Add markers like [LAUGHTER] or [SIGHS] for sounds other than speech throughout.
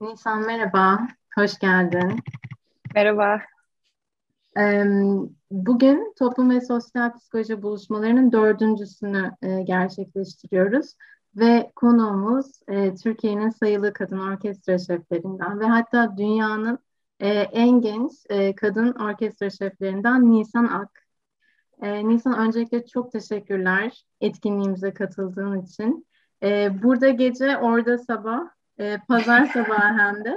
Nisan merhaba, hoş geldin. Merhaba. Bugün toplum ve sosyal psikoloji buluşmalarının dördüncüsünü e, gerçekleştiriyoruz. Ve konuğumuz e, Türkiye'nin sayılı kadın orkestra şeflerinden ve hatta dünyanın e, en genç kadın orkestra şeflerinden Nisan Ak. Nisan öncelikle çok teşekkürler etkinliğimize katıldığın için. Burada gece, orada sabah e, pazar sabahı hem de.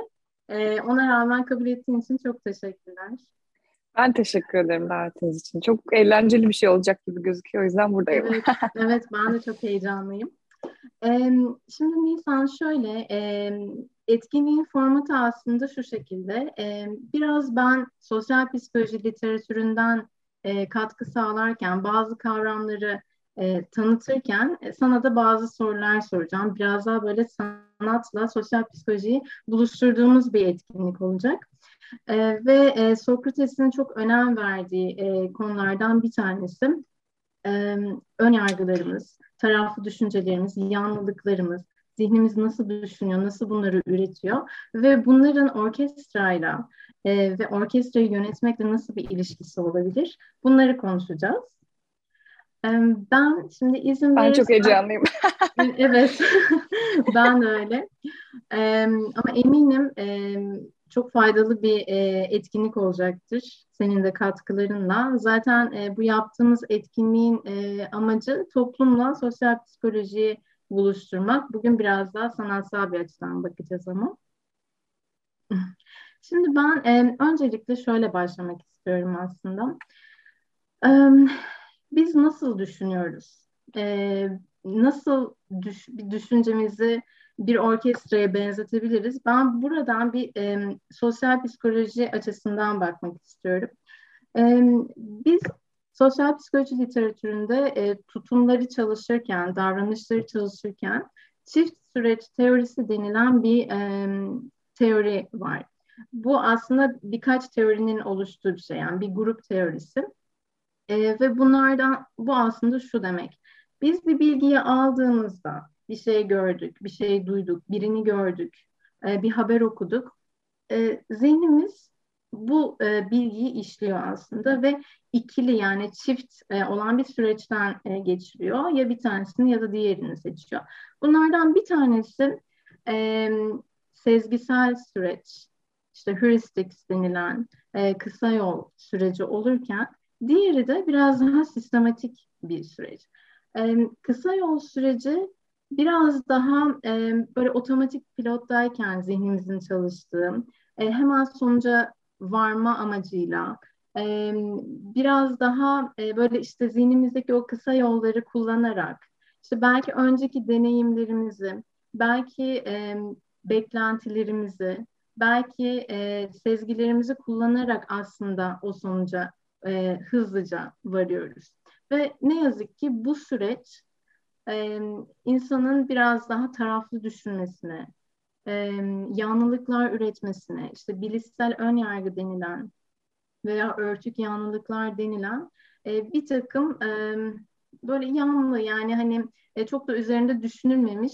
E, ona rağmen kabul ettiğin için çok teşekkürler. Ben teşekkür ederim davetiniz için. Çok eğlenceli bir şey olacak gibi gözüküyor. O yüzden buradayım. Evet, [LAUGHS] evet ben de çok heyecanlıyım. Ee, şimdi Nisan şöyle, e, etkinliğin formatı aslında şu şekilde. E, biraz ben sosyal psikoloji literatüründen e, katkı sağlarken bazı kavramları e, tanıtırken e, sana da bazı sorular soracağım. Biraz daha böyle sanatla sosyal psikolojiyi buluşturduğumuz bir etkinlik olacak. E, ve e, Sokrates'in çok önem verdiği e, konulardan bir tanesi e, ön yargılarımız, taraflı düşüncelerimiz, yanlılıklarımız, zihnimiz nasıl düşünüyor, nasıl bunları üretiyor ve bunların orkestrayla e, ve orkestrayı yönetmekle nasıl bir ilişkisi olabilir? Bunları konuşacağız. Ben şimdi izin Ben çok heyecanlıyım. evet, [LAUGHS] ben öyle. Ama eminim çok faydalı bir etkinlik olacaktır senin de katkılarınla. Zaten bu yaptığımız etkinliğin amacı toplumla sosyal psikolojiyi buluşturmak. Bugün biraz daha sanatsal bir açıdan bakacağız ama. [LAUGHS] Şimdi ben öncelikle şöyle başlamak istiyorum aslında biz nasıl düşünüyoruz? Ee, nasıl düş, düşüncemizi bir orkestraya benzetebiliriz? Ben buradan bir e, sosyal psikoloji açısından bakmak istiyorum. E, biz sosyal psikoloji literatüründe e, tutumları çalışırken, davranışları çalışırken çift süreç teorisi denilen bir e, teori var. Bu aslında birkaç teorinin oluştuğu bir şey, yani bir grup teorisi. E, ve bunlardan bu aslında şu demek. Biz bir bilgiyi aldığımızda bir şey gördük, bir şey duyduk, birini gördük, e, bir haber okuduk. E, zihnimiz bu e, bilgiyi işliyor aslında ve ikili yani çift e, olan bir süreçten e, geçiriyor. Ya bir tanesini ya da diğerini seçiyor. Bunlardan bir tanesi e, sezgisel süreç, işte heuristics denilen e, kısa yol süreci olurken Diğeri de biraz daha sistematik bir süreç. E, kısa yol süreci biraz daha e, böyle otomatik pilottayken zihnimizin çalıştığı, e, hemen sonuca varma amacıyla, e, biraz daha e, böyle işte zihnimizdeki o kısa yolları kullanarak, işte belki önceki deneyimlerimizi, belki e, beklentilerimizi, belki e, sezgilerimizi kullanarak aslında o sonuca e, hızlıca varıyoruz. Ve ne yazık ki bu süreç e, insanın biraz daha taraflı düşünmesine, e, yanlılıklar üretmesine, işte bilişsel ön yargı denilen veya örtük yanlılıklar denilen e, bir takım e, böyle yanlı yani hani e, çok da üzerinde düşünülmemiş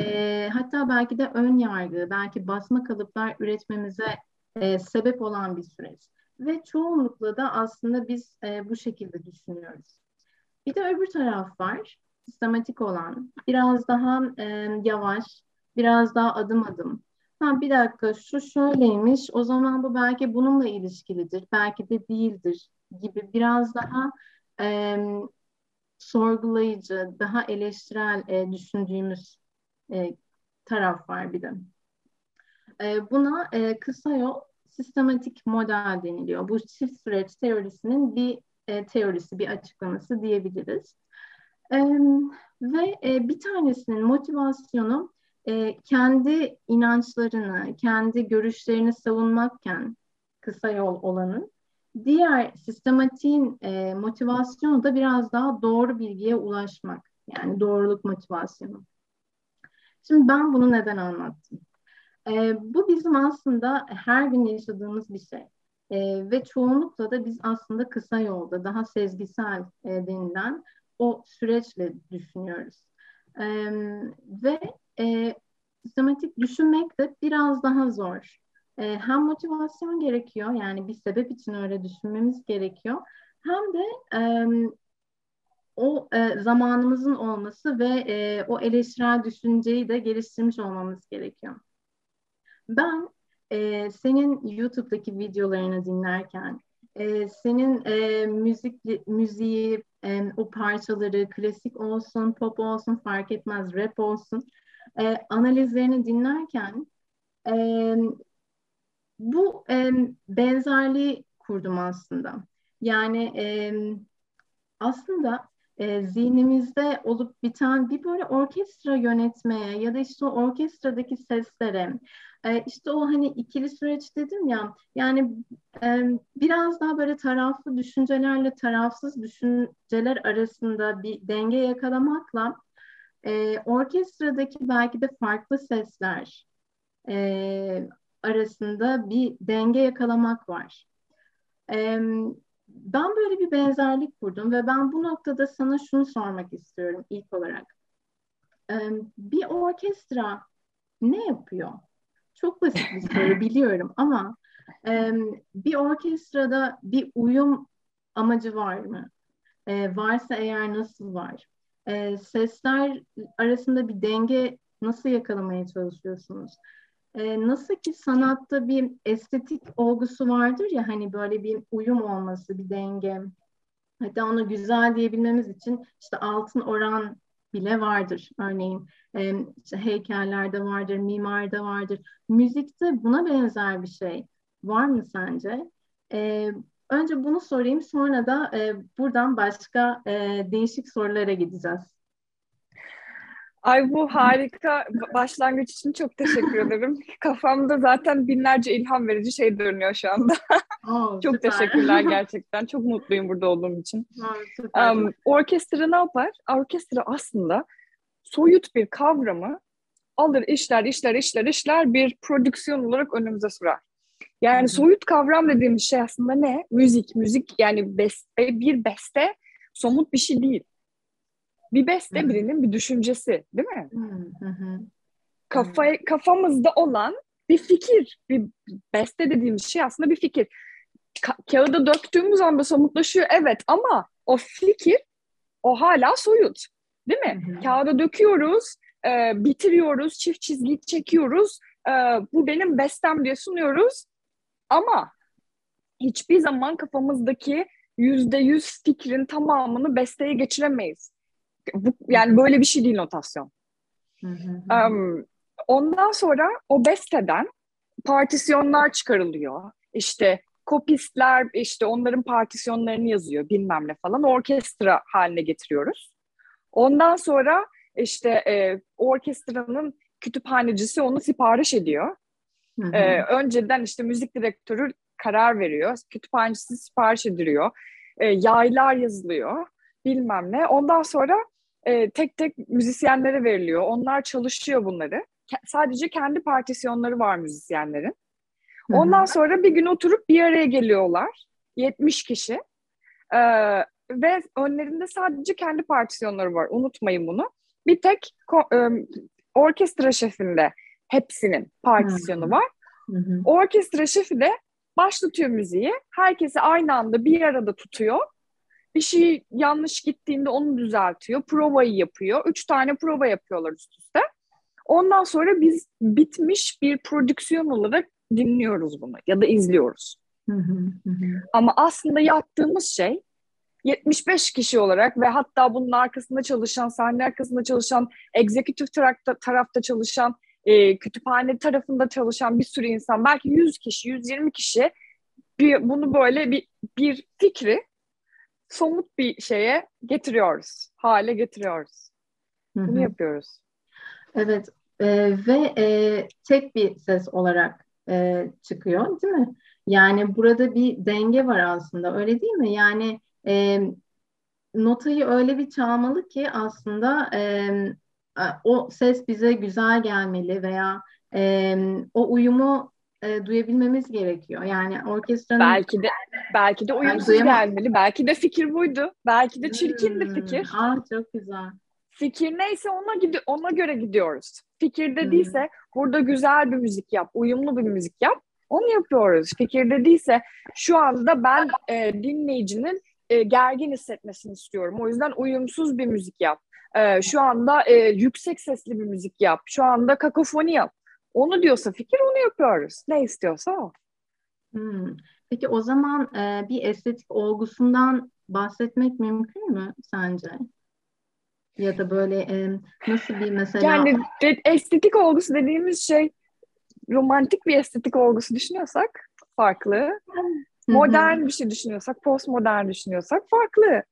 e, hatta belki de ön yargı, belki basma kalıplar üretmemize e, sebep olan bir süreç. Ve çoğunlukla da aslında biz e, bu şekilde düşünüyoruz. Bir de öbür taraf var, sistematik olan. Biraz daha e, yavaş, biraz daha adım adım. Ha, bir dakika şu şöyleymiş, o zaman bu belki bununla ilişkilidir, belki de değildir gibi biraz daha e, sorgulayıcı, daha eleştirel e, düşündüğümüz e, taraf var bir de. E, buna e, kısa yol sistematik model deniliyor. Bu çift süreç teorisinin bir e, teorisi, bir açıklaması diyebiliriz. E, ve e, bir tanesinin motivasyonu e, kendi inançlarını, kendi görüşlerini savunmakken kısa yol olanın, diğer sistematiğin e, motivasyonu da biraz daha doğru bilgiye ulaşmak. Yani doğruluk motivasyonu. Şimdi ben bunu neden anlattım? E, bu bizim aslında her gün yaşadığımız bir şey. E, ve çoğunlukla da biz aslında kısa yolda daha sezgisel e, denilen o süreçle düşünüyoruz. E, ve e, sistematik düşünmek de biraz daha zor. E, hem motivasyon gerekiyor yani bir sebep için öyle düşünmemiz gerekiyor. Hem de e, o e, zamanımızın olması ve e, o eleştirel düşünceyi de geliştirmiş olmamız gerekiyor. Ben e, senin YouTube'daki videolarını dinlerken, e, senin e, müzik müziği, e, o parçaları klasik olsun, pop olsun fark etmez, rap olsun e, analizlerini dinlerken e, bu e, benzerliği kurdum aslında. Yani e, aslında e, zihnimizde olup biten bir böyle orkestra yönetmeye ya da işte o orkestradaki seslere e, işte o hani ikili süreç dedim ya yani e, biraz daha böyle taraflı düşüncelerle tarafsız düşünceler arasında bir denge yakalamakla e, orkestradaki belki de farklı sesler e, arasında bir denge yakalamak var. E, ben böyle bir benzerlik kurdum ve ben bu noktada sana şunu sormak istiyorum ilk olarak. Bir orkestra ne yapıyor? Çok basit bir soru [LAUGHS] biliyorum ama bir orkestrada bir uyum amacı var mı? E, varsa eğer nasıl var? E, sesler arasında bir denge nasıl yakalamaya çalışıyorsunuz? E, nasıl ki sanatta bir estetik olgusu vardır ya hani böyle bir uyum olması, bir denge. Hatta onu güzel diyebilmemiz için işte altın oran bile vardır. Örneğin e, işte heykellerde vardır, mimarda vardır. Müzikte buna benzer bir şey var mı sence? E, önce bunu sorayım sonra da e, buradan başka e, değişik sorulara gideceğiz. Ay bu harika başlangıç için çok teşekkür ederim. [LAUGHS] Kafamda zaten binlerce ilham verici şey dönüyor şu anda. [LAUGHS] Oh, [LAUGHS] çok süper. teşekkürler gerçekten. Çok mutluyum burada olduğum için. Oh, um, orkestra ne yapar? Orkestra aslında soyut bir kavramı alır, işler, işler, işler, işler bir prodüksiyon olarak önümüze sürer. Yani soyut kavram dediğimiz şey aslında ne? Müzik, müzik yani beste, bir beste somut bir şey değil. Bir beste birinin bir düşüncesi değil mi? Kafa, kafamızda olan bir fikir, bir beste dediğimiz şey aslında bir fikir. Ka- kağıda döktüğümüz anda somutlaşıyor evet ama o fikir o hala soyut değil mi? Hı hı. Kağıda döküyoruz, e, bitiriyoruz, çift çizgi çekiyoruz. E, bu benim bestem diye sunuyoruz ama hiçbir zaman kafamızdaki yüzde yüz fikrin tamamını besteye geçiremeyiz. Bu, yani böyle bir şey değil notasyon. Um, ondan sonra o besteden partisyonlar çıkarılıyor. İşte kopistler işte onların partisyonlarını yazıyor bilmem ne falan orkestra haline getiriyoruz. Ondan sonra işte e, orkestranın kütüphanecisi onu sipariş ediyor. Hı hı. E, önceden işte müzik direktörü karar veriyor. Kütüphanecisi sipariş ediliyor. E, yaylar yazılıyor bilmem ne. Ondan sonra e, tek tek müzisyenlere veriliyor. Onlar çalışıyor bunları. Ke- sadece kendi partisyonları var müzisyenlerin. Ondan Hı-hı. sonra bir gün oturup bir araya geliyorlar. 70 kişi. Ee, ve önlerinde sadece kendi partisyonları var. Unutmayın bunu. Bir tek e, orkestra şefinde hepsinin partisyonu Hı-hı. var. Hı-hı. Orkestra şefi de başlatıyor müziği. Herkesi aynı anda bir arada tutuyor bir şey yanlış gittiğinde onu düzeltiyor. Provayı yapıyor. Üç tane prova yapıyorlar üst üste. Ondan sonra biz bitmiş bir prodüksiyon olarak dinliyoruz bunu ya da izliyoruz. Ama aslında yaptığımız şey 75 kişi olarak ve hatta bunun arkasında çalışan, sahne arkasında çalışan, executive tarafta, tarafta çalışan, e, kütüphane tarafında çalışan bir sürü insan, belki 100 kişi, 120 kişi bir, bunu böyle bir, bir fikri somut bir şeye getiriyoruz, hale getiriyoruz. Bunu Hı-hı. yapıyoruz. Evet e, ve e, tek bir ses olarak e, çıkıyor değil mi? Yani burada bir denge var aslında öyle değil mi? Yani e, notayı öyle bir çalmalı ki aslında e, o ses bize güzel gelmeli veya e, o uyumu e, duyabilmemiz gerekiyor. Yani orkestranın belki de belki de uyumsuz yani gelmeli. Belki de fikir buydu. Belki de çirkin hmm. fikir. Ah çok güzel. Fikir neyse ona gidi ona göre gidiyoruz. Fikir dediyse burada güzel bir müzik yap, uyumlu bir müzik yap. Onu yapıyoruz. Fikir dediyse şu anda ben e, dinleyicinin e, gergin hissetmesini istiyorum. O yüzden uyumsuz bir müzik yap. E, şu anda e, yüksek sesli bir müzik yap. Şu anda kakofoni yap. Onu diyorsa fikir onu yapıyoruz. Ne istiyorsa o. Hmm. Peki o zaman e, bir estetik olgusundan bahsetmek mümkün mü sence? Ya da böyle e, nasıl bir mesela... Yani de, estetik olgusu dediğimiz şey romantik bir estetik olgusu düşünüyorsak farklı. Modern bir şey düşünüyorsak, postmodern düşünüyorsak farklı.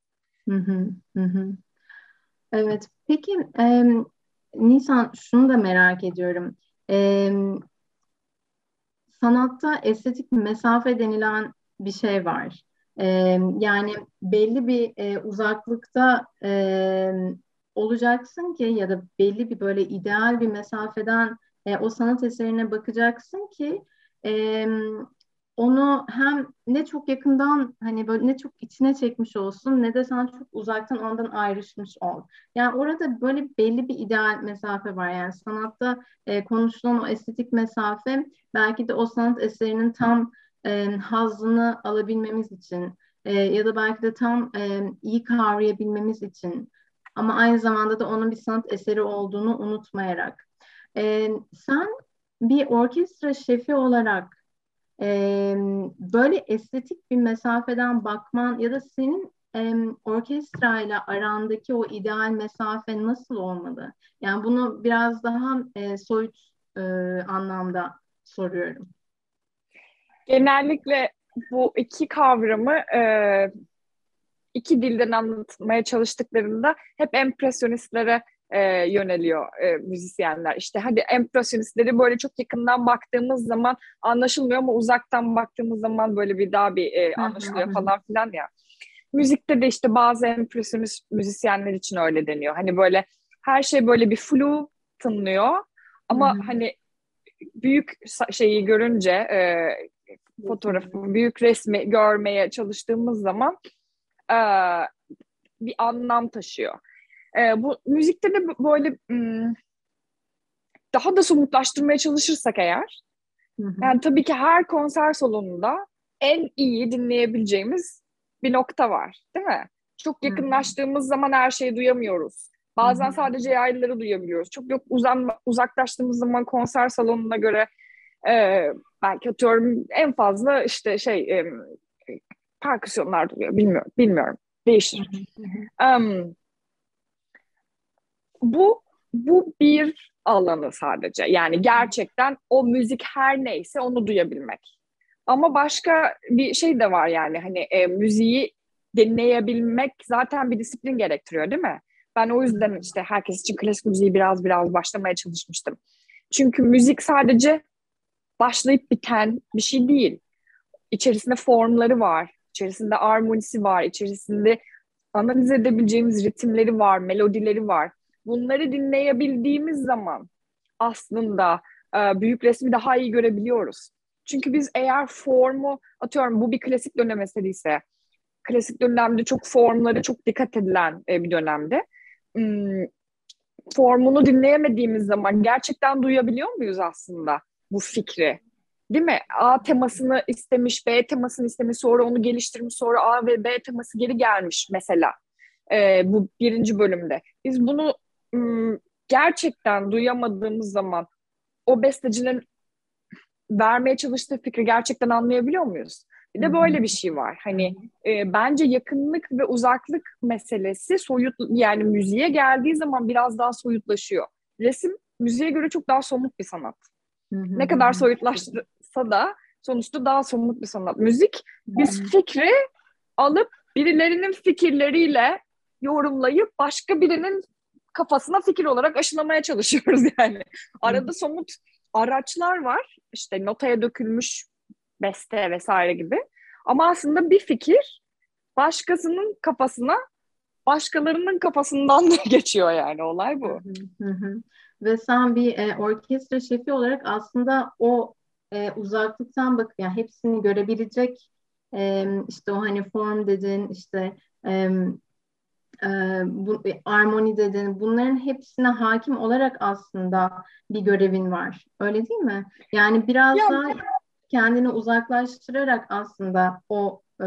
Evet. Peki e, Nisan şunu da merak ediyorum. E, sanatta estetik mesafe denilen bir şey var. E, yani belli bir e, uzaklıkta e, olacaksın ki ya da belli bir böyle ideal bir mesafeden e, o sanat eserine bakacaksın ki e, onu hem ne çok yakından hani böyle ne çok içine çekmiş olsun ne de sen çok uzaktan ondan ayrışmış ol. Yani orada böyle belli bir ideal mesafe var. Yani sanatta e, konuşulan o estetik mesafe belki de o sanat eserinin tam e, hazzını alabilmemiz için e, ya da belki de tam e, iyi kavrayabilmemiz için ama aynı zamanda da onun bir sanat eseri olduğunu unutmayarak. E, sen bir orkestra şefi olarak e, böyle estetik bir mesafeden bakman ya da senin e, orkestrayla arandaki o ideal mesafe nasıl olmalı? Yani bunu biraz daha e, soyut e, anlamda soruyorum. Genellikle bu iki kavramı e, iki dilden anlatmaya çalıştıklarında hep empresyonistlere e, yöneliyor e, müzisyenler. İşte hadi empresyonistleri böyle çok yakından baktığımız zaman anlaşılmıyor ama uzaktan baktığımız zaman böyle bir daha bir e, anlaşılıyor falan filan ya. Müzikte de işte bazı empresyonist müzisyenler için öyle deniyor. Hani böyle her şey böyle bir flu tınlıyor ama Hı-hı. hani büyük şeyi görünce e, fotoğrafı, büyük resmi görmeye çalıştığımız zaman e, bir anlam taşıyor. E, bu müzikte de böyle daha da somutlaştırmaya çalışırsak eğer, hı hı. yani tabii ki her konser salonunda en iyi dinleyebileceğimiz bir nokta var, değil mi? Çok yakınlaştığımız hı zaman her şeyi duyamıyoruz. Bazen sadece yaylıları duyabiliyoruz. Çok yok uzan, uzaklaştığımız zaman konser salonuna göre e, belki atıyorum en fazla işte şey e, perküsyonlar duyuyor. Bilmiyorum, bilmiyorum. Değişir. Hı hı. Um, bu bu bir alanı sadece. Yani gerçekten o müzik her neyse onu duyabilmek. Ama başka bir şey de var yani hani e, müziği dinleyebilmek zaten bir disiplin gerektiriyor değil mi? Ben o yüzden işte herkes için klasik müziği biraz biraz başlamaya çalışmıştım. Çünkü müzik sadece başlayıp biten bir şey değil. İçerisinde formları var, içerisinde armonisi var, içerisinde analiz edebileceğimiz ritimleri var, melodileri var bunları dinleyebildiğimiz zaman aslında e, büyük resmi daha iyi görebiliyoruz. Çünkü biz eğer formu atıyorum bu bir klasik dönem eseriyse klasik dönemde çok formları çok dikkat edilen e, bir dönemde hmm, formunu dinleyemediğimiz zaman gerçekten duyabiliyor muyuz aslında bu fikri? Değil mi? A temasını istemiş, B temasını istemiş, sonra onu geliştirmiş, sonra A ve B teması geri gelmiş mesela. E, bu birinci bölümde. Biz bunu gerçekten duyamadığımız zaman o bestecinin vermeye çalıştığı fikri gerçekten anlayabiliyor muyuz? Bir de böyle bir şey var. Hani e, bence yakınlık ve uzaklık meselesi soyut yani müziğe geldiği zaman biraz daha soyutlaşıyor. Resim müziğe göre çok daha somut bir sanat. Ne kadar soyutlaşsa da sonuçta daha somut bir sanat. Müzik biz fikri alıp birilerinin fikirleriyle yorumlayıp başka birinin kafasına fikir olarak aşılamaya çalışıyoruz [LAUGHS] yani. Arada somut araçlar var. İşte notaya dökülmüş beste vesaire gibi. Ama aslında bir fikir başkasının kafasına başkalarının kafasından [LAUGHS] da geçiyor yani olay bu. Ve sen bir e, orkestra şefi olarak aslında o e, uzaklıktan bak yani hepsini görebilecek e, işte o hani form dedin işte e, e, bu, armoni dedin bunların hepsine hakim olarak aslında bir görevin var. Öyle değil mi? Yani biraz ya, daha kendini uzaklaştırarak aslında o e,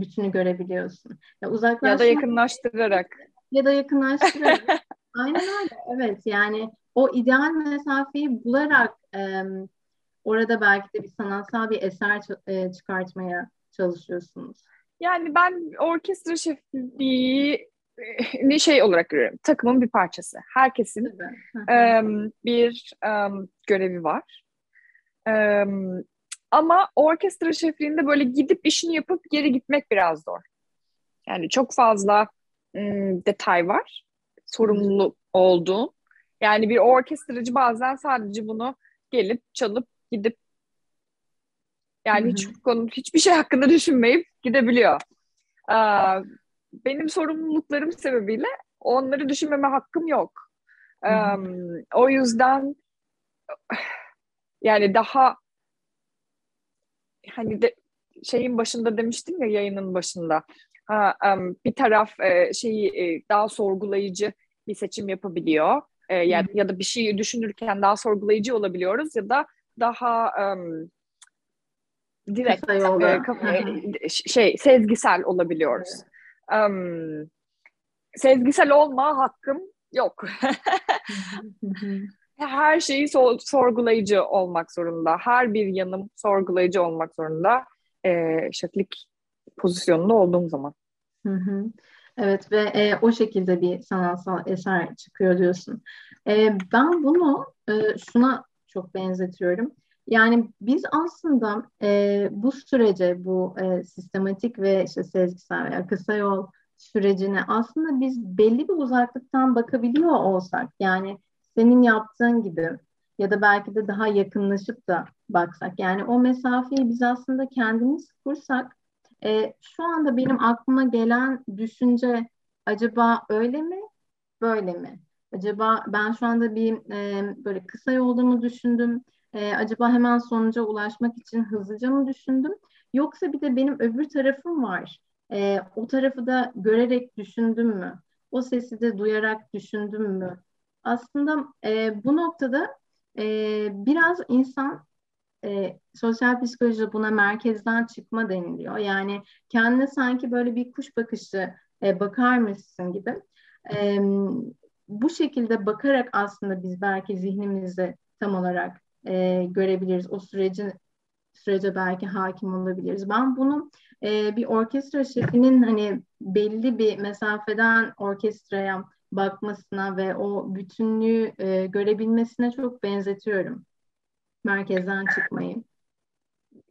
bütünü görebiliyorsun. Ya, uzaklaşma, ya da yakınlaştırarak. Ya da yakınlaştırarak. [LAUGHS] Aynen öyle. Evet yani o ideal mesafeyi bularak e, orada belki de bir sanatsal bir eser e, çıkartmaya çalışıyorsunuz. Yani ben orkestra şefliği ne şey olarak görüyorum. Takımın bir parçası. Herkesin um, bir um, görevi var. Um, ama orkestra şefliğinde böyle gidip işini yapıp geri gitmek biraz zor. Yani çok fazla um, detay var. Sorumluluk olduğu. Yani bir orkestracı bazen sadece bunu gelip çalıp gidip yani Hı-hı. hiç konu hiçbir şey hakkında düşünmeyip gidebiliyor. Aa, benim sorumluluklarım sebebiyle onları düşünmeme hakkım yok. Um, o yüzden yani daha hani de, şeyin başında demiştim ya yayının başında. Ha, um, bir taraf e, şeyi e, daha sorgulayıcı bir seçim yapabiliyor. E, ya, ya da bir şeyi düşünürken daha sorgulayıcı olabiliyoruz ya da daha um, direkt e, kafa, şey sezgisel olabiliyoruz. Evet um, sezgisel olma hakkım yok. [LAUGHS] Her şeyi so- sorgulayıcı olmak zorunda. Her bir yanım sorgulayıcı olmak zorunda. E, şeflik pozisyonunda olduğum zaman. Hı hı. Evet ve e, o şekilde bir sanatsal eser çıkıyor diyorsun. E, ben bunu e, şuna çok benzetiyorum. Yani biz aslında e, bu sürece, bu e, sistematik ve işte sezgisel veya kısa yol sürecine aslında biz belli bir uzaklıktan bakabiliyor olsak, yani senin yaptığın gibi ya da belki de daha yakınlaşıp da baksak, yani o mesafeyi biz aslında kendimiz kursak, e, şu anda benim aklıma gelen düşünce acaba öyle mi, böyle mi? Acaba ben şu anda bir e, böyle kısa yolda mı düşündüm? E, acaba hemen sonuca ulaşmak için hızlıca mı düşündüm? Yoksa bir de benim öbür tarafım var. E, o tarafı da görerek düşündüm mü? O sesi de duyarak düşündüm mü? Aslında e, bu noktada e, biraz insan e, sosyal psikolojide buna merkezden çıkma deniliyor. Yani kendine sanki böyle bir kuş bakışı e, bakar mısın gibi. E, bu şekilde bakarak aslında biz belki zihnimizi tam olarak e, görebiliriz. O sürecin sürece belki hakim olabiliriz. Ben bunu e, bir orkestra şefinin hani belli bir mesafeden orkestraya bakmasına ve o bütünlüğü e, görebilmesine çok benzetiyorum. Merkezden çıkmayı.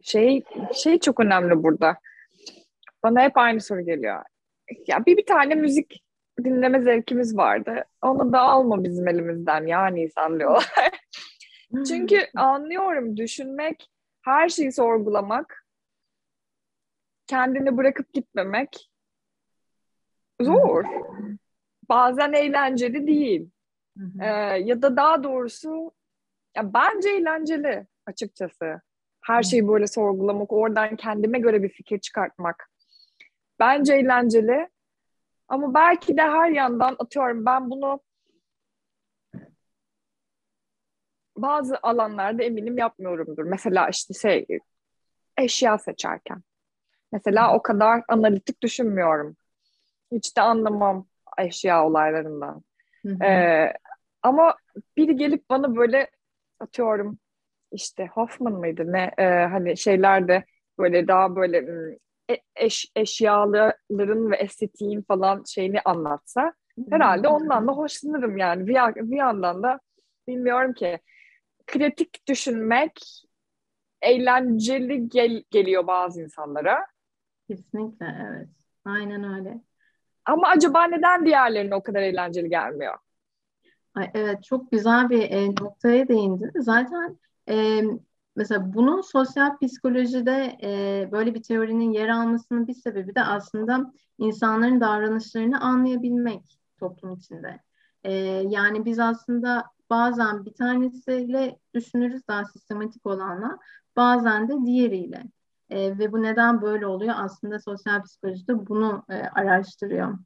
Şey şey çok önemli burada. Bana hep aynı soru geliyor. Ya bir bir tane müzik dinleme zevkimiz vardı. Onu da alma bizim elimizden ya Nisan diyorlar. [LAUGHS] Çünkü [LAUGHS] anlıyorum düşünmek, her şeyi sorgulamak, kendini bırakıp gitmemek zor. Bazen eğlenceli değil. Ee, ya da daha doğrusu ya bence eğlenceli açıkçası. Her şeyi böyle sorgulamak, oradan kendime göre bir fikir çıkartmak. Bence eğlenceli. Ama belki de her yandan atıyorum ben bunu bazı alanlarda eminim yapmıyorumdur. Mesela işte şey eşya seçerken. Mesela o kadar analitik düşünmüyorum. Hiç de anlamam eşya olaylarından. Ee, ama biri gelip bana böyle atıyorum işte Hoffman mıydı ne e, hani şeylerde böyle daha böyle e, eş, eşyaların ve estetiğin falan şeyini anlatsa herhalde ondan da hoşlanırım yani bir, bir yandan da bilmiyorum ki kritik düşünmek eğlenceli gel- geliyor bazı insanlara. Kesinlikle evet. Aynen öyle. Ama acaba neden diğerlerine o kadar eğlenceli gelmiyor? Ay, evet çok güzel bir e, noktaya değindin. Zaten e, mesela bunun sosyal psikolojide e, böyle bir teorinin yer almasının bir sebebi de aslında insanların davranışlarını anlayabilmek toplum içinde. E, yani biz aslında bazen bir tanesiyle düşünürüz daha sistematik olanla, bazen de diğeriyle. E, ve bu neden böyle oluyor? Aslında sosyal psikolojide bunu e, araştırıyor.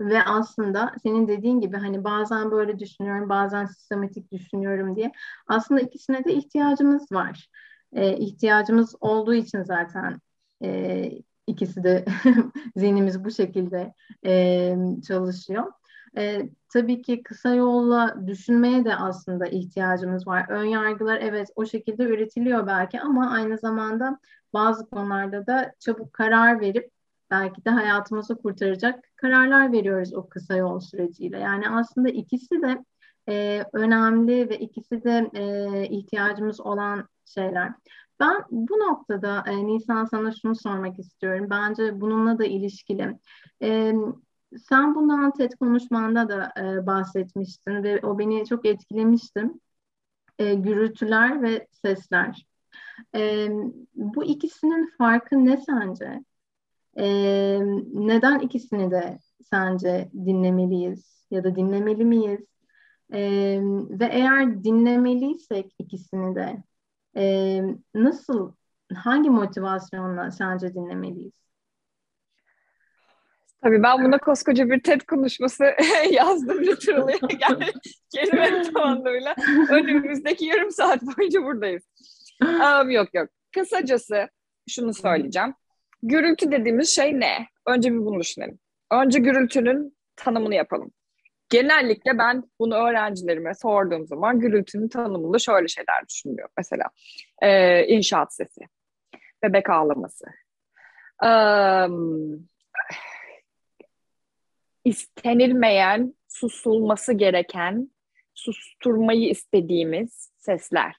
ve aslında senin dediğin gibi hani bazen böyle düşünüyorum, bazen sistematik düşünüyorum diye. Aslında ikisine de ihtiyacımız var. E, ihtiyacımız olduğu için zaten e, ikisi de [LAUGHS] zihnimiz bu şekilde e, çalışıyor. E, tabii ki kısa yolla düşünmeye de aslında ihtiyacımız var. Ön yargılar evet o şekilde üretiliyor belki ama aynı zamanda bazı konularda da çabuk karar verip belki de hayatımızı kurtaracak kararlar veriyoruz o kısa yol süreciyle. Yani aslında ikisi de e, önemli ve ikisi de e, ihtiyacımız olan şeyler. Ben bu noktada e, Nisan sana şunu sormak istiyorum. Bence bununla da ilişkili. E, sen bundan TED konuşmanda da e, bahsetmiştin ve o beni çok etkilemişti. E, gürültüler ve sesler. E, bu ikisinin farkı ne sence? E, neden ikisini de sence dinlemeliyiz ya da dinlemeli miyiz? E, ve eğer dinlemeliysek ikisini de e, nasıl, hangi motivasyonla sence dinlemeliyiz? Tabii ben buna koskoca bir TED konuşması [LAUGHS] yazdım literally. [LAUGHS] Yani kelime tamamıyla önümüzdeki yarım saat boyunca buradayız. Um, yok yok. Kısacası şunu söyleyeceğim. Gürültü dediğimiz şey ne? Önce bir bunu düşünelim. Önce gürültünün tanımını yapalım. Genellikle ben bunu öğrencilerime sorduğum zaman gürültünün tanımında şöyle şeyler düşünüyor. Mesela e, inşaat sesi, bebek ağlaması, um, istenilmeyen, susulması gereken, susturmayı istediğimiz sesler.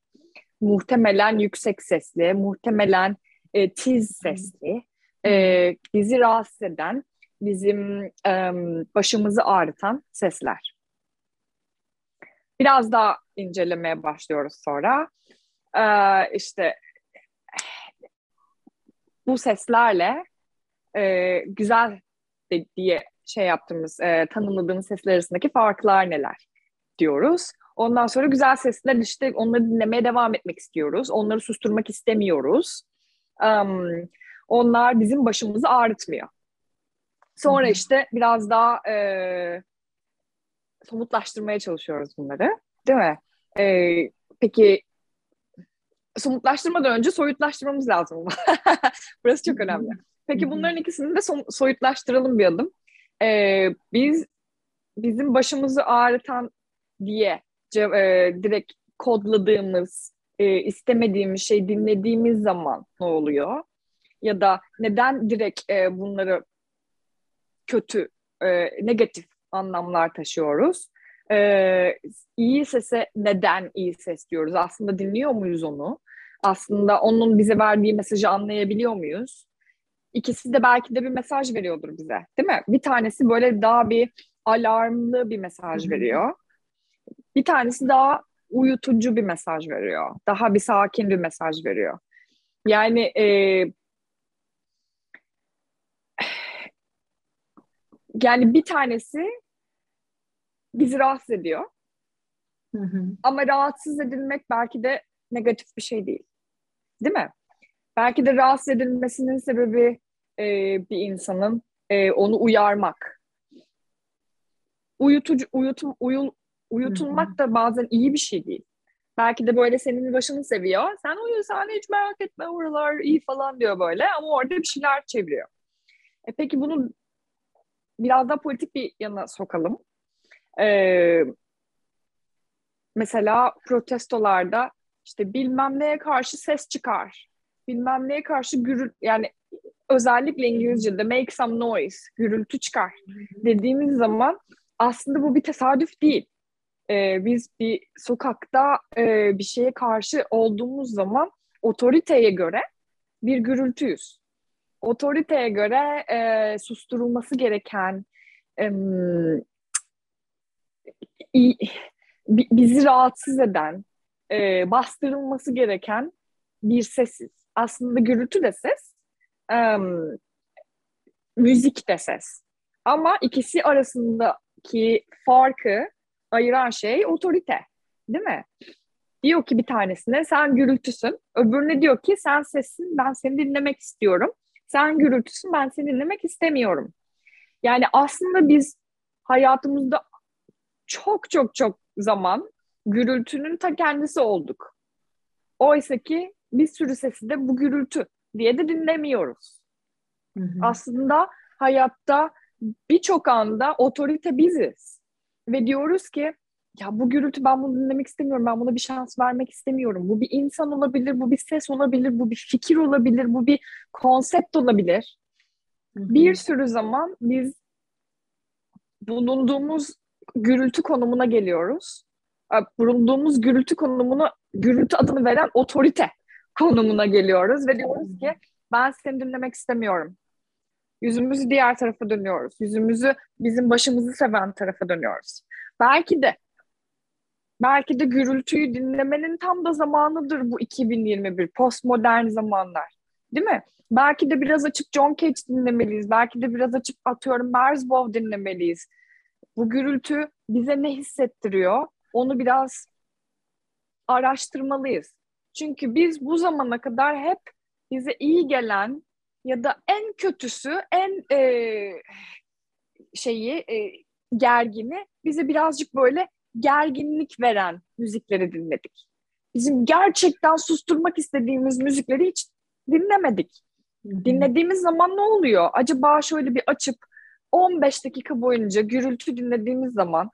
Muhtemelen yüksek sesli, muhtemelen e, tiz sesli, e, bizi rahatsız eden, bizim e, başımızı ağrıtan sesler. Biraz daha incelemeye başlıyoruz sonra. E, işte bu seslerle e, güzel diye şey yaptığımız, e, tanımladığımız sesler arasındaki farklar neler diyoruz. Ondan sonra güzel sesler işte onları dinlemeye devam etmek istiyoruz. Onları susturmak istemiyoruz. Um, onlar bizim başımızı ağrıtmıyor. Sonra Hı-hı. işte biraz daha e, somutlaştırmaya çalışıyoruz bunları. Değil mi? E, peki somutlaştırmadan önce soyutlaştırmamız lazım. [LAUGHS] Burası çok önemli. Peki bunların ikisini de so- soyutlaştıralım bir adım e, biz bizim başımızı ağrıtan diye e, direkt kodladığımız, e, istemediğimiz şey dinlediğimiz zaman ne oluyor? Ya da neden direkt e, bunları kötü, e, negatif anlamlar taşıyoruz? E, iyi sese neden iyi ses diyoruz? Aslında dinliyor muyuz onu? Aslında onun bize verdiği mesajı anlayabiliyor muyuz? İkisi de belki de bir mesaj veriyordur bize değil mi? Bir tanesi böyle daha bir alarmlı bir mesaj veriyor. Bir tanesi daha uyutucu bir mesaj veriyor. Daha bir sakin bir mesaj veriyor. Yani e, [SIGHS] yani bir tanesi bizi rahatsız ediyor. Hı hı. Ama rahatsız edilmek belki de negatif bir şey değil. Değil mi? Belki de rahatsız edilmesinin sebebi e, bir insanın e, onu uyarmak. Uyutucu, uyutum, uyul, uyutulmak da bazen iyi bir şey değil. Belki de böyle senin başını seviyor. Sen uyu sen hiç merak etme oralar iyi falan diyor böyle ama orada bir şeyler çeviriyor. E peki bunu biraz daha politik bir yana sokalım. Ee, mesela protestolarda işte bilmem neye karşı ses çıkar bilmem neye karşı gürül yani özellikle İngilizce'de make some noise, gürültü çıkar dediğimiz zaman aslında bu bir tesadüf değil. Ee, biz bir sokakta e, bir şeye karşı olduğumuz zaman otoriteye göre bir gürültüyüz. Otoriteye göre e, susturulması gereken e, bizi rahatsız eden, e, bastırılması gereken bir sesiz aslında gürültü de ses, um, müzik de ses. Ama ikisi arasındaki farkı ayıran şey otorite. Değil mi? Diyor ki bir tanesine sen gürültüsün. Öbürüne diyor ki sen sessin ben seni dinlemek istiyorum. Sen gürültüsün ben seni dinlemek istemiyorum. Yani aslında biz hayatımızda çok çok çok zaman gürültünün ta kendisi olduk. Oysa ki bir sürü sesi de bu gürültü diye de dinlemiyoruz. Hı hı. Aslında hayatta birçok anda otorite biziz. Ve diyoruz ki ya bu gürültü ben bunu dinlemek istemiyorum, ben buna bir şans vermek istemiyorum. Bu bir insan olabilir, bu bir ses olabilir, bu bir fikir olabilir, bu bir konsept olabilir. Hı hı. Bir sürü zaman biz bulunduğumuz gürültü konumuna geliyoruz. Bulunduğumuz gürültü konumuna, gürültü adını veren otorite konumuna geliyoruz ve diyoruz ki ben seni dinlemek istemiyorum. Yüzümüzü diğer tarafa dönüyoruz. Yüzümüzü bizim başımızı seven tarafa dönüyoruz. Belki de belki de gürültüyü dinlemenin tam da zamanıdır bu 2021 postmodern zamanlar. Değil mi? Belki de biraz açıp John Cage dinlemeliyiz. Belki de biraz açıp atıyorum Merzbow dinlemeliyiz. Bu gürültü bize ne hissettiriyor? Onu biraz araştırmalıyız. Çünkü biz bu zamana kadar hep bize iyi gelen ya da en kötüsü, en e, şeyi e, gergini bize birazcık böyle gerginlik veren müzikleri dinledik. Bizim gerçekten susturmak istediğimiz müzikleri hiç dinlemedik. Dinlediğimiz zaman ne oluyor? Acaba şöyle bir açıp 15 dakika boyunca gürültü dinlediğimiz zaman,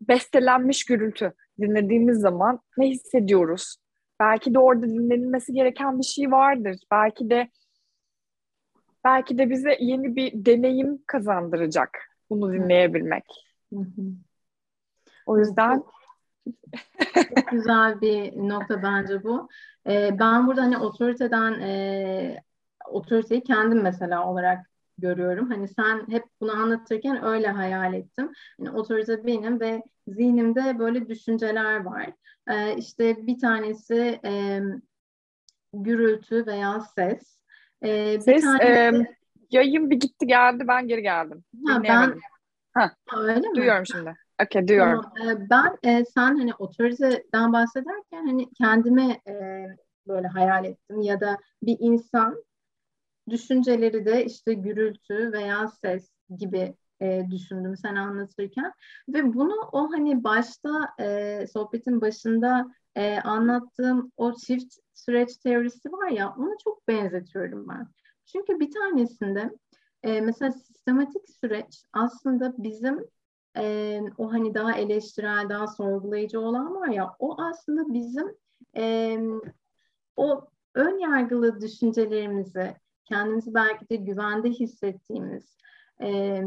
bestelenmiş gürültü dinlediğimiz zaman ne hissediyoruz? Belki de orada dinlenilmesi gereken bir şey vardır. Belki de belki de bize yeni bir deneyim kazandıracak bunu dinleyebilmek. O yüzden çok güzel bir nokta bence bu. Ee, ben burada hani otoriteden e, otoriteyi kendim mesela olarak görüyorum. Hani sen hep bunu anlatırken öyle hayal ettim. Yani otorite benim ve zihnimde böyle düşünceler var. Ee, işte bir tanesi e, gürültü veya ses. Ee, ses, bir tanesi... e, yayın bir gitti geldi ben geri geldim. Ha, ben... Ha, öyle mi? Duyuyorum şimdi. Okay, duyuyorum. Tamam. Ben e, sen hani otoriteden bahsederken hani kendime e, böyle hayal ettim ya da bir insan düşünceleri de işte gürültü veya ses gibi e, düşündüm sen anlatırken ve bunu o hani başta e, sohbetin başında e, anlattığım o çift süreç teorisi var ya ona çok benzetiyorum ben. Çünkü bir tanesinde e, mesela sistematik süreç aslında bizim e, o hani daha eleştirel, daha sorgulayıcı olan var ya o aslında bizim e, o ön yargılı düşüncelerimizi kendimizi belki de güvende hissettiğimiz e,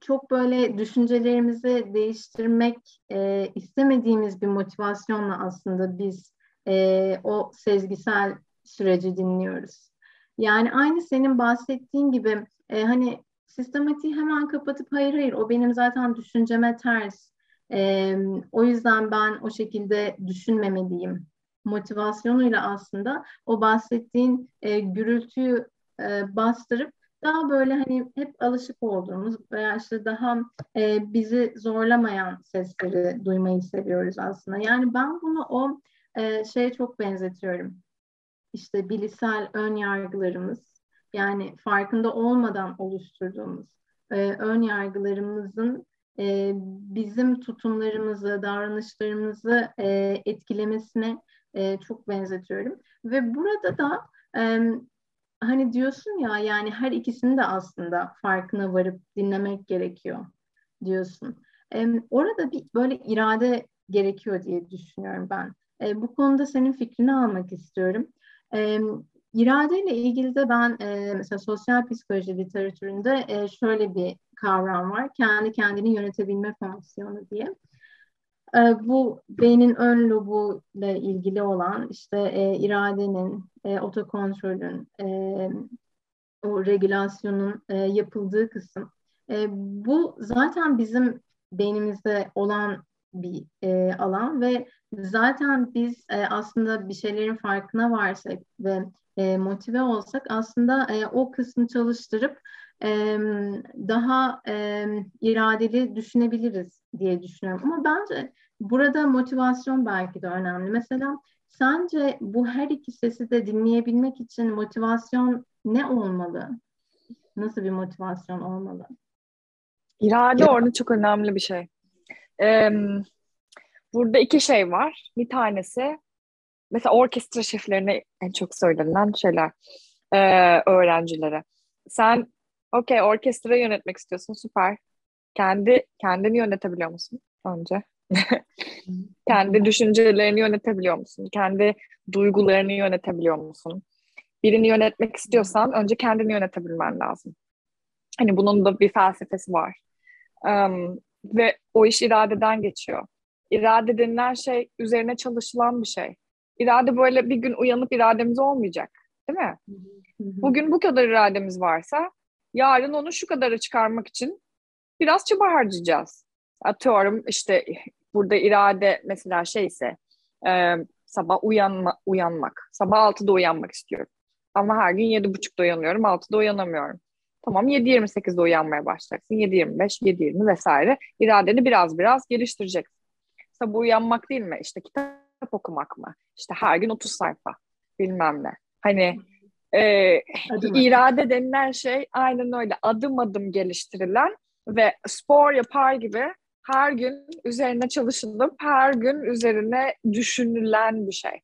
çok böyle düşüncelerimizi değiştirmek e, istemediğimiz bir motivasyonla aslında biz e, o sezgisel süreci dinliyoruz. Yani aynı senin bahsettiğin gibi e, hani sistematiği hemen kapatıp hayır hayır o benim zaten düşünceme ters. E, o yüzden ben o şekilde düşünmemeliyim motivasyonuyla aslında o bahsettiğin e, gürültüyü e, bastırıp daha böyle hani hep alışık olduğumuz veya işte daha e, bizi zorlamayan sesleri duymayı seviyoruz aslında. Yani ben bunu o e, şeye çok benzetiyorum. İşte bilişsel ön yargılarımız yani farkında olmadan oluşturduğumuz e, ön yargılarımızın e, bizim tutumlarımızı, davranışlarımızı e, etkilemesine e, çok benzetiyorum. Ve burada da e, hani diyorsun ya yani her ikisini de aslında farkına varıp dinlemek gerekiyor diyorsun. E, orada bir böyle irade gerekiyor diye düşünüyorum ben. E, bu konuda senin fikrini almak istiyorum. E, iradeyle ilgili de ben e, mesela sosyal psikoloji literatüründe e, şöyle bir kavram var. Kendi kendini yönetebilme fonksiyonu diye. Ee, bu beynin ön lobu ile ilgili olan işte e, iradenin, e, otokontrolün, e, o regülasyonun e, yapıldığı kısım. E, bu zaten bizim beynimizde olan bir e, alan ve zaten biz e, aslında bir şeylerin farkına varsak ve e, motive olsak aslında e, o kısmı çalıştırıp e, daha e, iradeli düşünebiliriz diye düşünüyorum. Ama bence Burada motivasyon belki de önemli. Mesela sence bu her iki sesi de dinleyebilmek için motivasyon ne olmalı? Nasıl bir motivasyon olmalı? İrade orada çok önemli bir şey. Ee, burada iki şey var. Bir tanesi mesela orkestra şeflerine en çok söylenen şeyler e, öğrencilere. Sen okey orkestra yönetmek istiyorsun süper. Kendi kendini yönetebiliyor musun önce? [LAUGHS] Kendi düşüncelerini yönetebiliyor musun? Kendi duygularını yönetebiliyor musun? Birini yönetmek istiyorsan önce kendini yönetebilmen lazım. Hani bunun da bir felsefesi var. Um, ve o iş iradeden geçiyor. İrade denilen şey üzerine çalışılan bir şey. İrade böyle bir gün uyanıp irademiz olmayacak. Değil mi? Bugün bu kadar irademiz varsa yarın onu şu kadarı çıkarmak için biraz çaba harcayacağız. Atıyorum işte burada irade mesela şeyse e, sabah uyanma, uyanmak. Sabah 6'da uyanmak istiyorum. Ama her gün 7.30'da uyanıyorum, 6'da uyanamıyorum. Tamam 7.28'de uyanmaya başlayacaksın. 7.25, 7.20 vesaire. İradeni biraz biraz geliştireceksin. Sabah uyanmak değil mi? İşte kitap okumak mı? İşte her gün 30 sayfa bilmem ne. Hani e, irade denilen şey aynen öyle adım adım geliştirilen ve spor yapar gibi her gün üzerine çalışılıp her gün üzerine düşünülen bir şey.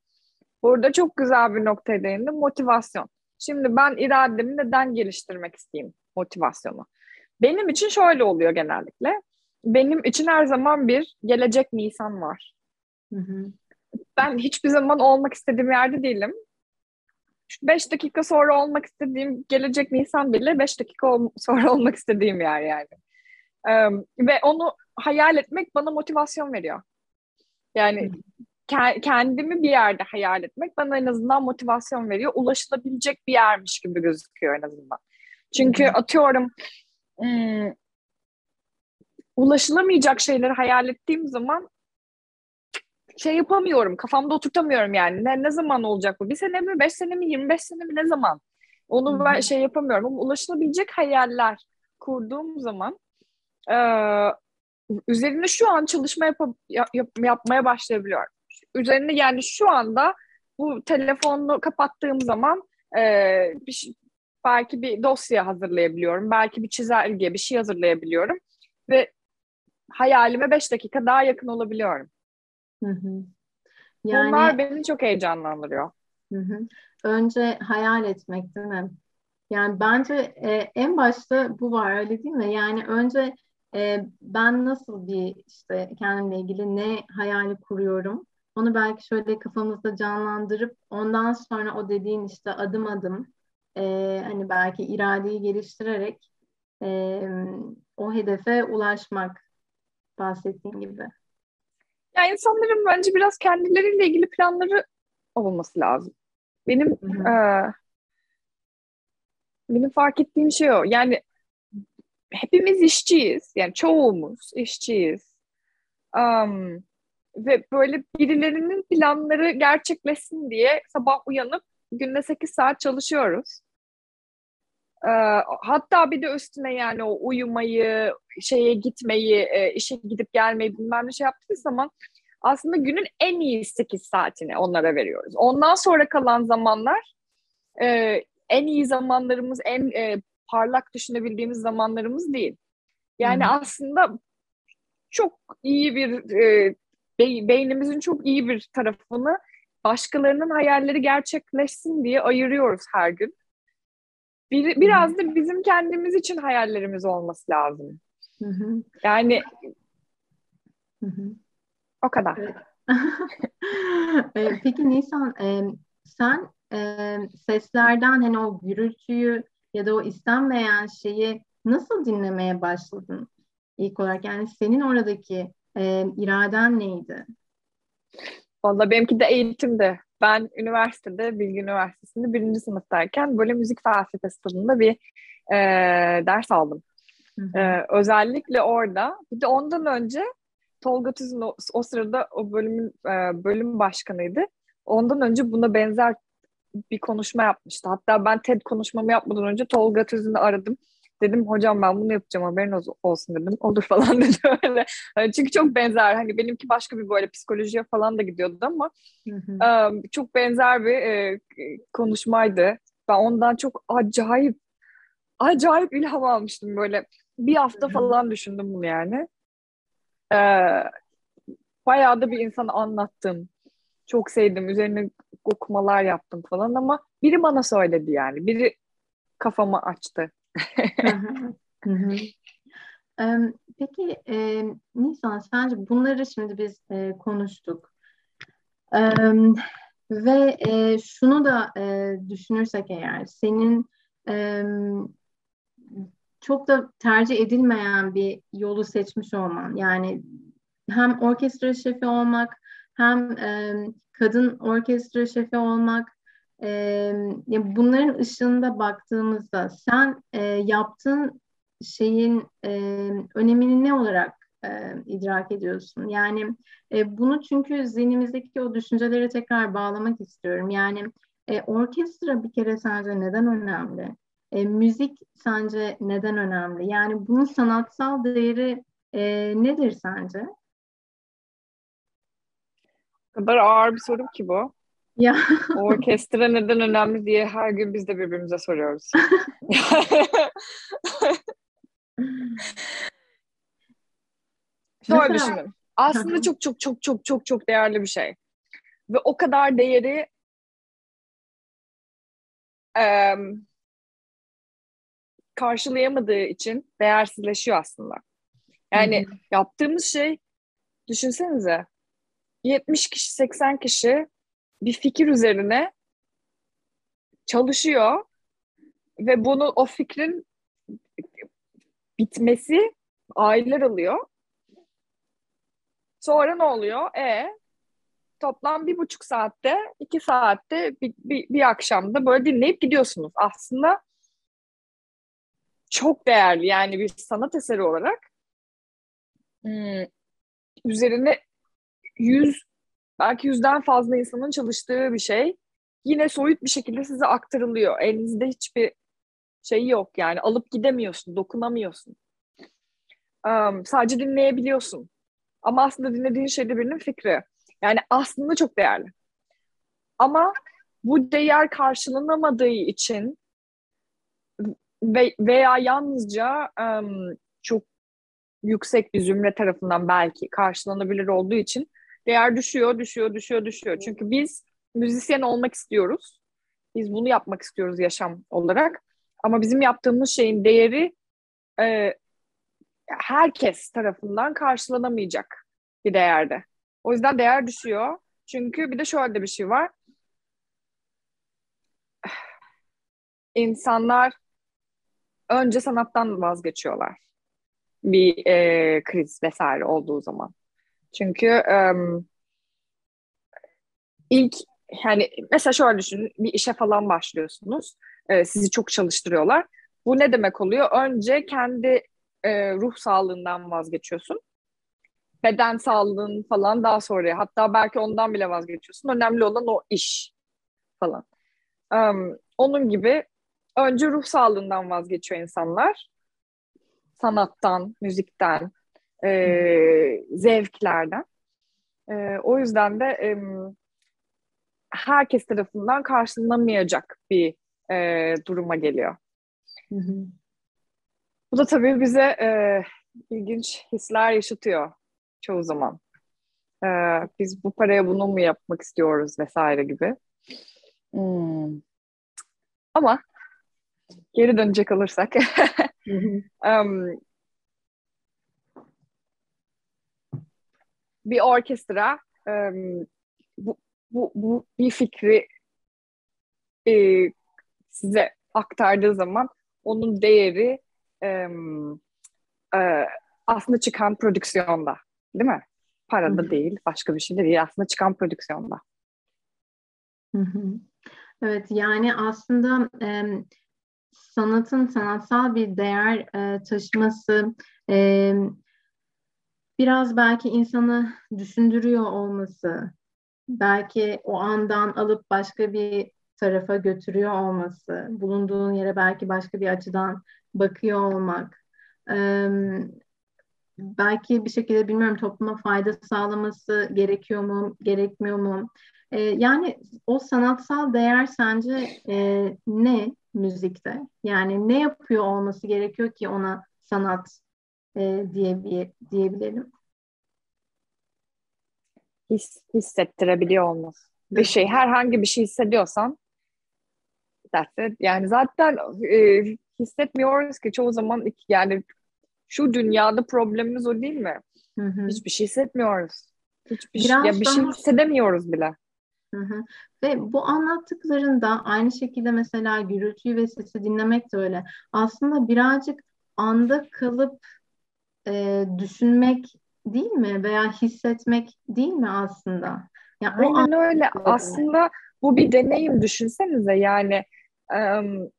Burada çok güzel bir noktaya değindim. Motivasyon. Şimdi ben irademi neden geliştirmek isteyeyim motivasyonu? Benim için şöyle oluyor genellikle. Benim için her zaman bir gelecek Nisan var. Hı hı. Ben hiçbir zaman olmak istediğim yerde değilim. 5 dakika sonra olmak istediğim gelecek Nisan bile 5 dakika ol- [LAUGHS] sonra olmak istediğim yer yani. Um, ve onu hayal etmek bana motivasyon veriyor. Yani ke- kendimi bir yerde hayal etmek bana en azından motivasyon veriyor. Ulaşılabilecek bir yermiş gibi gözüküyor en azından. Çünkü atıyorum ım, ulaşılamayacak şeyleri hayal ettiğim zaman şey yapamıyorum. Kafamda oturtamıyorum yani. Ne, ne zaman olacak bu? Bir sene mi, beş sene mi, yirmi beş sene mi ne zaman? Onu ben şey yapamıyorum. Ama ulaşılabilecek hayaller kurduğum zaman e, üzerine şu an çalışma yap, yap, yapmaya başlayabiliyorum. Üzerine yani şu anda bu telefonu kapattığım zaman e, bir belki bir dosya hazırlayabiliyorum. Belki bir çizelge, bir şey hazırlayabiliyorum. Ve hayalime beş dakika daha yakın olabiliyorum. Hı hı. Yani, Bunlar beni çok heyecanlandırıyor. Hı hı. Önce hayal etmek değil mi? Yani bence e, en başta bu var öyle değil mi? Yani önce e, ben nasıl bir işte kendimle ilgili ne hayali kuruyorum? Onu belki şöyle kafamızda canlandırıp ondan sonra o dediğin işte adım adım e, hani belki iradeyi geliştirerek e, o hedefe ulaşmak bahsettiğin gibi. Ya insanların bence biraz kendileriyle ilgili planları olması lazım. Benim e, benim fark ettiğim şey o. Yani hepimiz işçiyiz. Yani çoğumuz işçiyiz. Um, ve böyle birilerinin planları gerçekleşsin diye sabah uyanıp günde 8 saat çalışıyoruz. Ee, hatta bir de üstüne yani o uyumayı, şeye gitmeyi, e, işe gidip gelmeyi bilmem ne şey yaptığımız zaman aslında günün en iyi 8 saatini onlara veriyoruz. Ondan sonra kalan zamanlar e, en iyi zamanlarımız, en e, parlak düşünebildiğimiz zamanlarımız değil. Yani hmm. aslında çok iyi bir e, be- beynimizin çok iyi bir tarafını başkalarının hayalleri gerçekleşsin diye ayırıyoruz her gün. Bir, biraz da bizim kendimiz için hayallerimiz olması lazım. Hı hı. Yani hı hı. o kadar. [LAUGHS] Peki Nisan e, sen e, seslerden hani o gürültüyü ya da o istenmeyen şeyi nasıl dinlemeye başladın ilk olarak? Yani senin oradaki e, iraden neydi? Valla benimki de eğitimdi. Ben üniversitede, Bilgi Üniversitesi'nde birinci sınıftayken böyle müzik felsefesi tadında bir e, ders aldım. E, özellikle orada. Bir de ondan önce Tolga Tüzün o, o sırada o bölümün e, bölüm başkanıydı. Ondan önce buna benzer bir konuşma yapmıştı. Hatta ben TED konuşmamı yapmadan önce Tolga Tüzün'ü aradım. Dedim hocam ben bunu yapacağım haberin olsun dedim. [LAUGHS] Olur falan dedi öyle. Hani çünkü çok benzer. Hani benimki başka bir böyle psikolojiye falan da gidiyordu ama hı hı. çok benzer bir e, konuşmaydı. Ben ondan çok acayip acayip ilham almıştım böyle. bir hafta falan düşündüm bunu yani. Ee, bayağı da bir insana anlattım. Çok sevdim. Üzerine okumalar yaptım falan ama biri bana söyledi yani. Biri kafamı açtı. Peki e, Nisan sence bunları şimdi biz e, konuştuk. E, ve e, şunu da e, düşünürsek eğer senin e, çok da tercih edilmeyen bir yolu seçmiş olman yani hem orkestra şefi olmak hem e, kadın orkestra şefi olmak e, bunların ışığında baktığımızda sen e, yaptığın şeyin e, önemini ne olarak e, idrak ediyorsun? Yani e, bunu çünkü zihnimizdeki o düşüncelere tekrar bağlamak istiyorum. Yani e, orkestra bir kere sence neden önemli? E, müzik sence neden önemli? Yani bunun sanatsal değeri e, nedir sence? Kadar ağır bir soru ki bu. Ya. Orkestra neden önemli diye her gün biz de birbirimize soruyoruz. [LAUGHS] Şöyle düşünün. Aslında çok çok çok çok çok çok değerli bir şey. Ve o kadar değeri e, karşılayamadığı için değersizleşiyor aslında. Yani Hı-hı. yaptığımız şey düşünsenize 70 kişi 80 kişi bir fikir üzerine çalışıyor ve bunu o fikrin bitmesi aylar alıyor. Sonra ne oluyor? E toplam bir buçuk saatte, iki saatte bir, bir, bir akşamda böyle dinleyip gidiyorsunuz. Aslında çok değerli yani bir sanat eseri olarak hmm, üzerine yüz belki yüzden fazla insanın çalıştığı bir şey yine soyut bir şekilde size aktarılıyor. Elinizde hiçbir şey yok yani alıp gidemiyorsun, dokunamıyorsun. Um, sadece dinleyebiliyorsun. Ama aslında dinlediğin şey de birinin fikri. Yani aslında çok değerli. Ama bu değer karşılanamadığı için ve, veya yalnızca um, çok yüksek bir zümre tarafından belki karşılanabilir olduğu için değer düşüyor, düşüyor, düşüyor, düşüyor. Çünkü biz müzisyen olmak istiyoruz. Biz bunu yapmak istiyoruz yaşam olarak. Ama bizim yaptığımız şeyin değeri e, herkes tarafından karşılanamayacak bir değerde. O yüzden değer düşüyor. Çünkü bir de şöyle bir şey var. İnsanlar önce sanattan vazgeçiyorlar. Bir e, kriz vesaire olduğu zaman. Çünkü e, ilk yani mesela şöyle düşünün bir işe falan başlıyorsunuz. E, sizi çok çalıştırıyorlar. Bu ne demek oluyor? Önce kendi e, ruh sağlığından vazgeçiyorsun. Beden sağlığın falan daha sonra. Hatta belki ondan bile vazgeçiyorsun. Önemli olan o iş falan. Um, onun gibi önce ruh sağlığından vazgeçiyor insanlar. Sanattan, müzikten, e, zevklerden. E, o yüzden de e, herkes tarafından karşılanamayacak bir e, duruma geliyor. Hı hı. Bu da tabii bize e, ilginç hisler yaşatıyor çoğu zaman. E, biz bu paraya bunu mu yapmak istiyoruz vesaire gibi. Hmm. Ama geri dönecek olursak [LAUGHS] um, bir orkestra um, bu, bu, bu bir fikri e, size aktardığı zaman onun değeri e, e, aslında çıkan prodüksiyonda değil mi? Parada Hı-hı. değil, başka bir şey değil. Aslında çıkan prodüksiyonda. Hı-hı. Evet, yani aslında e, sanatın sanatsal bir değer e, taşıması e, biraz belki insanı düşündürüyor olması, belki o andan alıp başka bir tarafa götürüyor olması, bulunduğun yere belki başka bir açıdan bakıyor olmak, belki bir şekilde bilmiyorum topluma fayda sağlaması gerekiyor mu, gerekmiyor mu? yani o sanatsal değer sence ne müzikte? Yani ne yapıyor olması gerekiyor ki ona sanat e, diye bir, diyebilelim. His, hissettirebiliyor olması. Bir şey, herhangi bir şey hissediyorsan it. Yani zaten e, hissetmiyoruz ki çoğu zaman yani şu dünyada problemimiz o değil mi? Hı hı. Hiçbir şey hissetmiyoruz. Hiçbir şey, ya bir şey hissedemiyoruz bile. Hı hı. Ve bu anlattıklarında aynı şekilde mesela gürültüyü ve sesi dinlemek de öyle. Aslında birazcık anda kalıp e, düşünmek değil mi? Veya hissetmek değil mi aslında? Yani Aynen o öyle. [LAUGHS] Aslında bu bir deneyim düşünsenize yani um,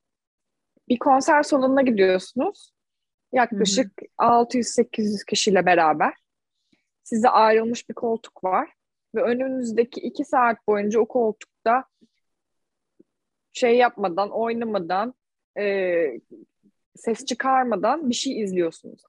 bir konser salonuna gidiyorsunuz. Yaklaşık 600-800 kişiyle beraber. Size ayrılmış bir koltuk var. Ve önünüzdeki iki saat boyunca o koltukta şey yapmadan, oynamadan, e, ses çıkarmadan bir şey izliyorsunuz.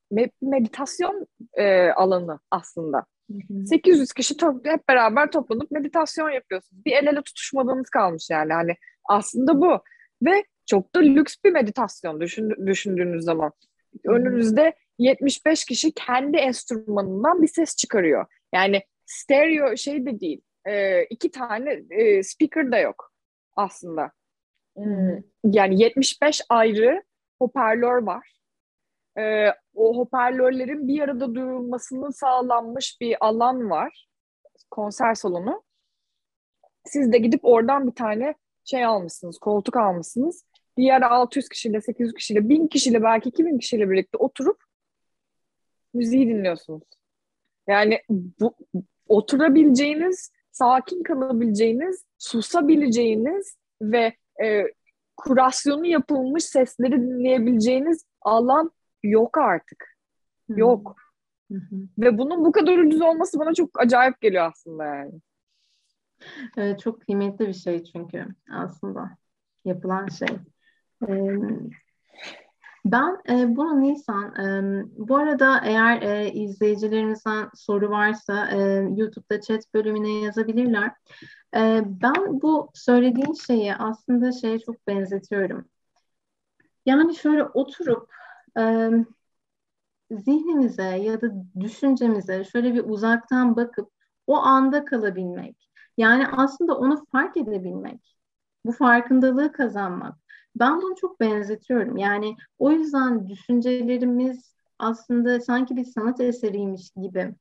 Meditasyon e, alanı aslında. Hı hı. 800 kişi to- hep beraber toplanıp meditasyon yapıyorsunuz. Bir el ele tutuşmadığınız kalmış yani. Hani aslında bu. Ve çok da lüks bir meditasyon düşün, düşündüğünüz zaman. Önünüzde 75 kişi kendi enstrümanından bir ses çıkarıyor. Yani stereo şey de değil. E, iki tane e, speaker da yok aslında. Hmm. Yani 75 ayrı hoparlör var. E, o hoparlörlerin bir arada duyulmasını sağlanmış bir alan var. Konser salonu. Siz de gidip oradan bir tane şey almışsınız, koltuk almışsınız. Diğer 600 kişiyle, 800 kişiyle, 1000 kişiyle belki 2000 kişiyle birlikte oturup müziği dinliyorsunuz. Yani bu oturabileceğiniz, sakin kalabileceğiniz, susabileceğiniz ve e, kurasyonu yapılmış sesleri dinleyebileceğiniz alan yok artık. Yok. Ve bunun bu kadar ucuz olması bana çok acayip geliyor aslında yani. Evet, çok kıymetli bir şey çünkü aslında yapılan şey. Ee, ben e, bunu Nisan, e, bu arada eğer e, izleyicilerimizden soru varsa e, YouTube'da chat bölümüne yazabilirler. Ben bu söylediğin şeyi aslında şeye çok benzetiyorum. Yani şöyle oturup zihnimize ya da düşüncemize şöyle bir uzaktan bakıp o anda kalabilmek. Yani aslında onu fark edebilmek. Bu farkındalığı kazanmak. Ben bunu çok benzetiyorum. Yani o yüzden düşüncelerimiz aslında sanki bir sanat eseriymiş gibi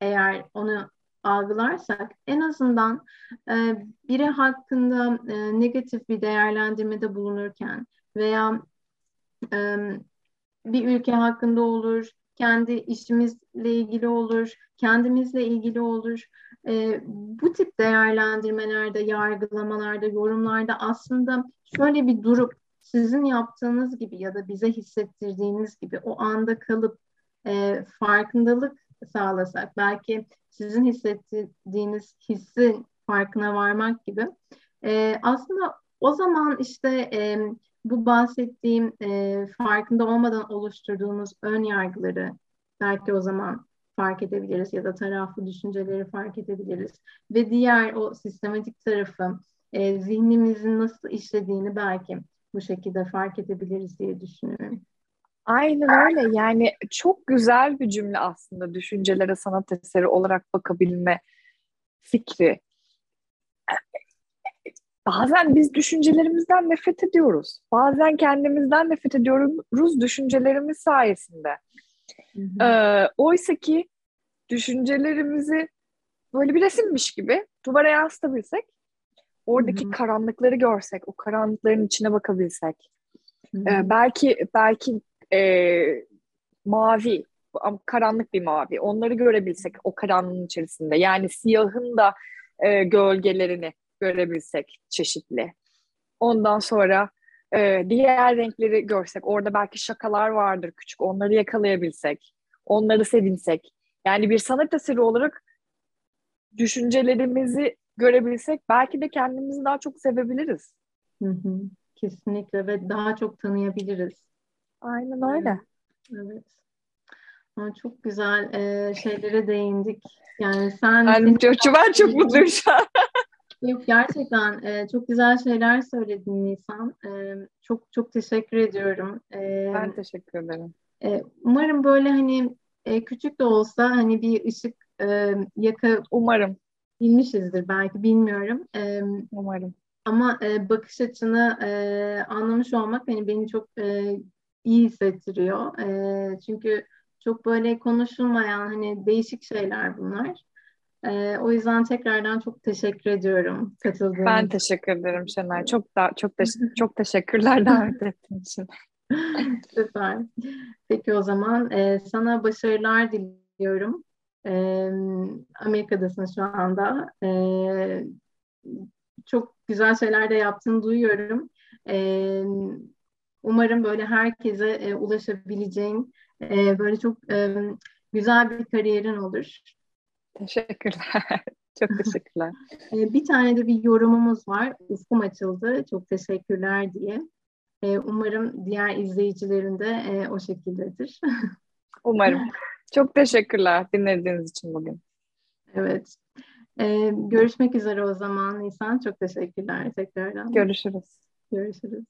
eğer onu algılarsak en azından e, biri hakkında e, negatif bir değerlendirmede bulunurken veya e, bir ülke hakkında olur, kendi işimizle ilgili olur, kendimizle ilgili olur. E, bu tip değerlendirmelerde, yargılamalarda, yorumlarda aslında şöyle bir durup sizin yaptığınız gibi ya da bize hissettirdiğiniz gibi o anda kalıp e, farkındalık sağlasak, belki sizin hissettiğiniz hissin farkına varmak gibi. E, aslında o zaman işte e, bu bahsettiğim e, farkında olmadan oluşturduğumuz ön yargıları belki o zaman fark edebiliriz ya da taraflı düşünceleri fark edebiliriz. Ve diğer o sistematik tarafı e, zihnimizin nasıl işlediğini belki bu şekilde fark edebiliriz diye düşünüyorum. Aynen öyle. Yani çok güzel bir cümle aslında düşüncelere sanat eseri olarak bakabilme fikri. Bazen biz düşüncelerimizden nefret ediyoruz. Bazen kendimizden nefret ediyoruz düşüncelerimiz sayesinde. Hı hı. Ee, oysa ki düşüncelerimizi böyle bir resimmiş gibi duvara yansıtabilsek, oradaki hı hı. karanlıkları görsek, o karanlıkların içine bakabilsek, hı hı. E, belki belki e, mavi, karanlık bir mavi, onları görebilsek o karanlığın içerisinde, yani siyahın da e, gölgelerini görebilsek çeşitli. Ondan sonra e, diğer renkleri görsek, orada belki şakalar vardır küçük, onları yakalayabilsek, onları sevinsek. Yani bir sanat eseri olarak düşüncelerimizi görebilsek belki de kendimizi daha çok sevebiliriz. Hı hı, kesinlikle ve daha çok tanıyabiliriz. Aynen öyle. Evet. Ama çok güzel e, şeylere değindik. Yani sen... Ben, çok, ben çok mutluyum şu an. Yok gerçekten e, çok güzel şeyler söyledin Nisan. E, çok çok teşekkür ediyorum. E, ben teşekkür ederim. E, umarım böyle hani e, küçük de olsa hani bir ışık e, yaka umarım bilmişizdir belki bilmiyorum. E, umarım. Ama e, bakış açını e, anlamış olmak hani beni çok e, iyi hissettiriyor. E, çünkü çok böyle konuşulmayan hani değişik şeyler bunlar. E, o yüzden tekrardan çok teşekkür ediyorum katıldığınız Ben teşekkür ederim Şenay. Çok da çok te [LAUGHS] çok teşekkürler davet ettiğin için. [LAUGHS] Süper. Peki o zaman e, sana başarılar diliyorum. E, Amerika'dasın şu anda. E, çok güzel şeyler de yaptığını duyuyorum. E, umarım böyle herkese e, ulaşabileceğin e, böyle çok e, güzel bir kariyerin olur. Teşekkürler. [LAUGHS] Çok teşekkürler. E, bir tane de bir yorumumuz var. Ufkum açıldı. Çok teşekkürler diye. E, umarım diğer izleyicilerin de e, o şekildedir. [LAUGHS] umarım. Çok teşekkürler dinlediğiniz için bugün. Evet. Ee, görüşmek üzere o zaman Nisan. Çok teşekkürler tekrardan. Görüşürüz. Görüşürüz.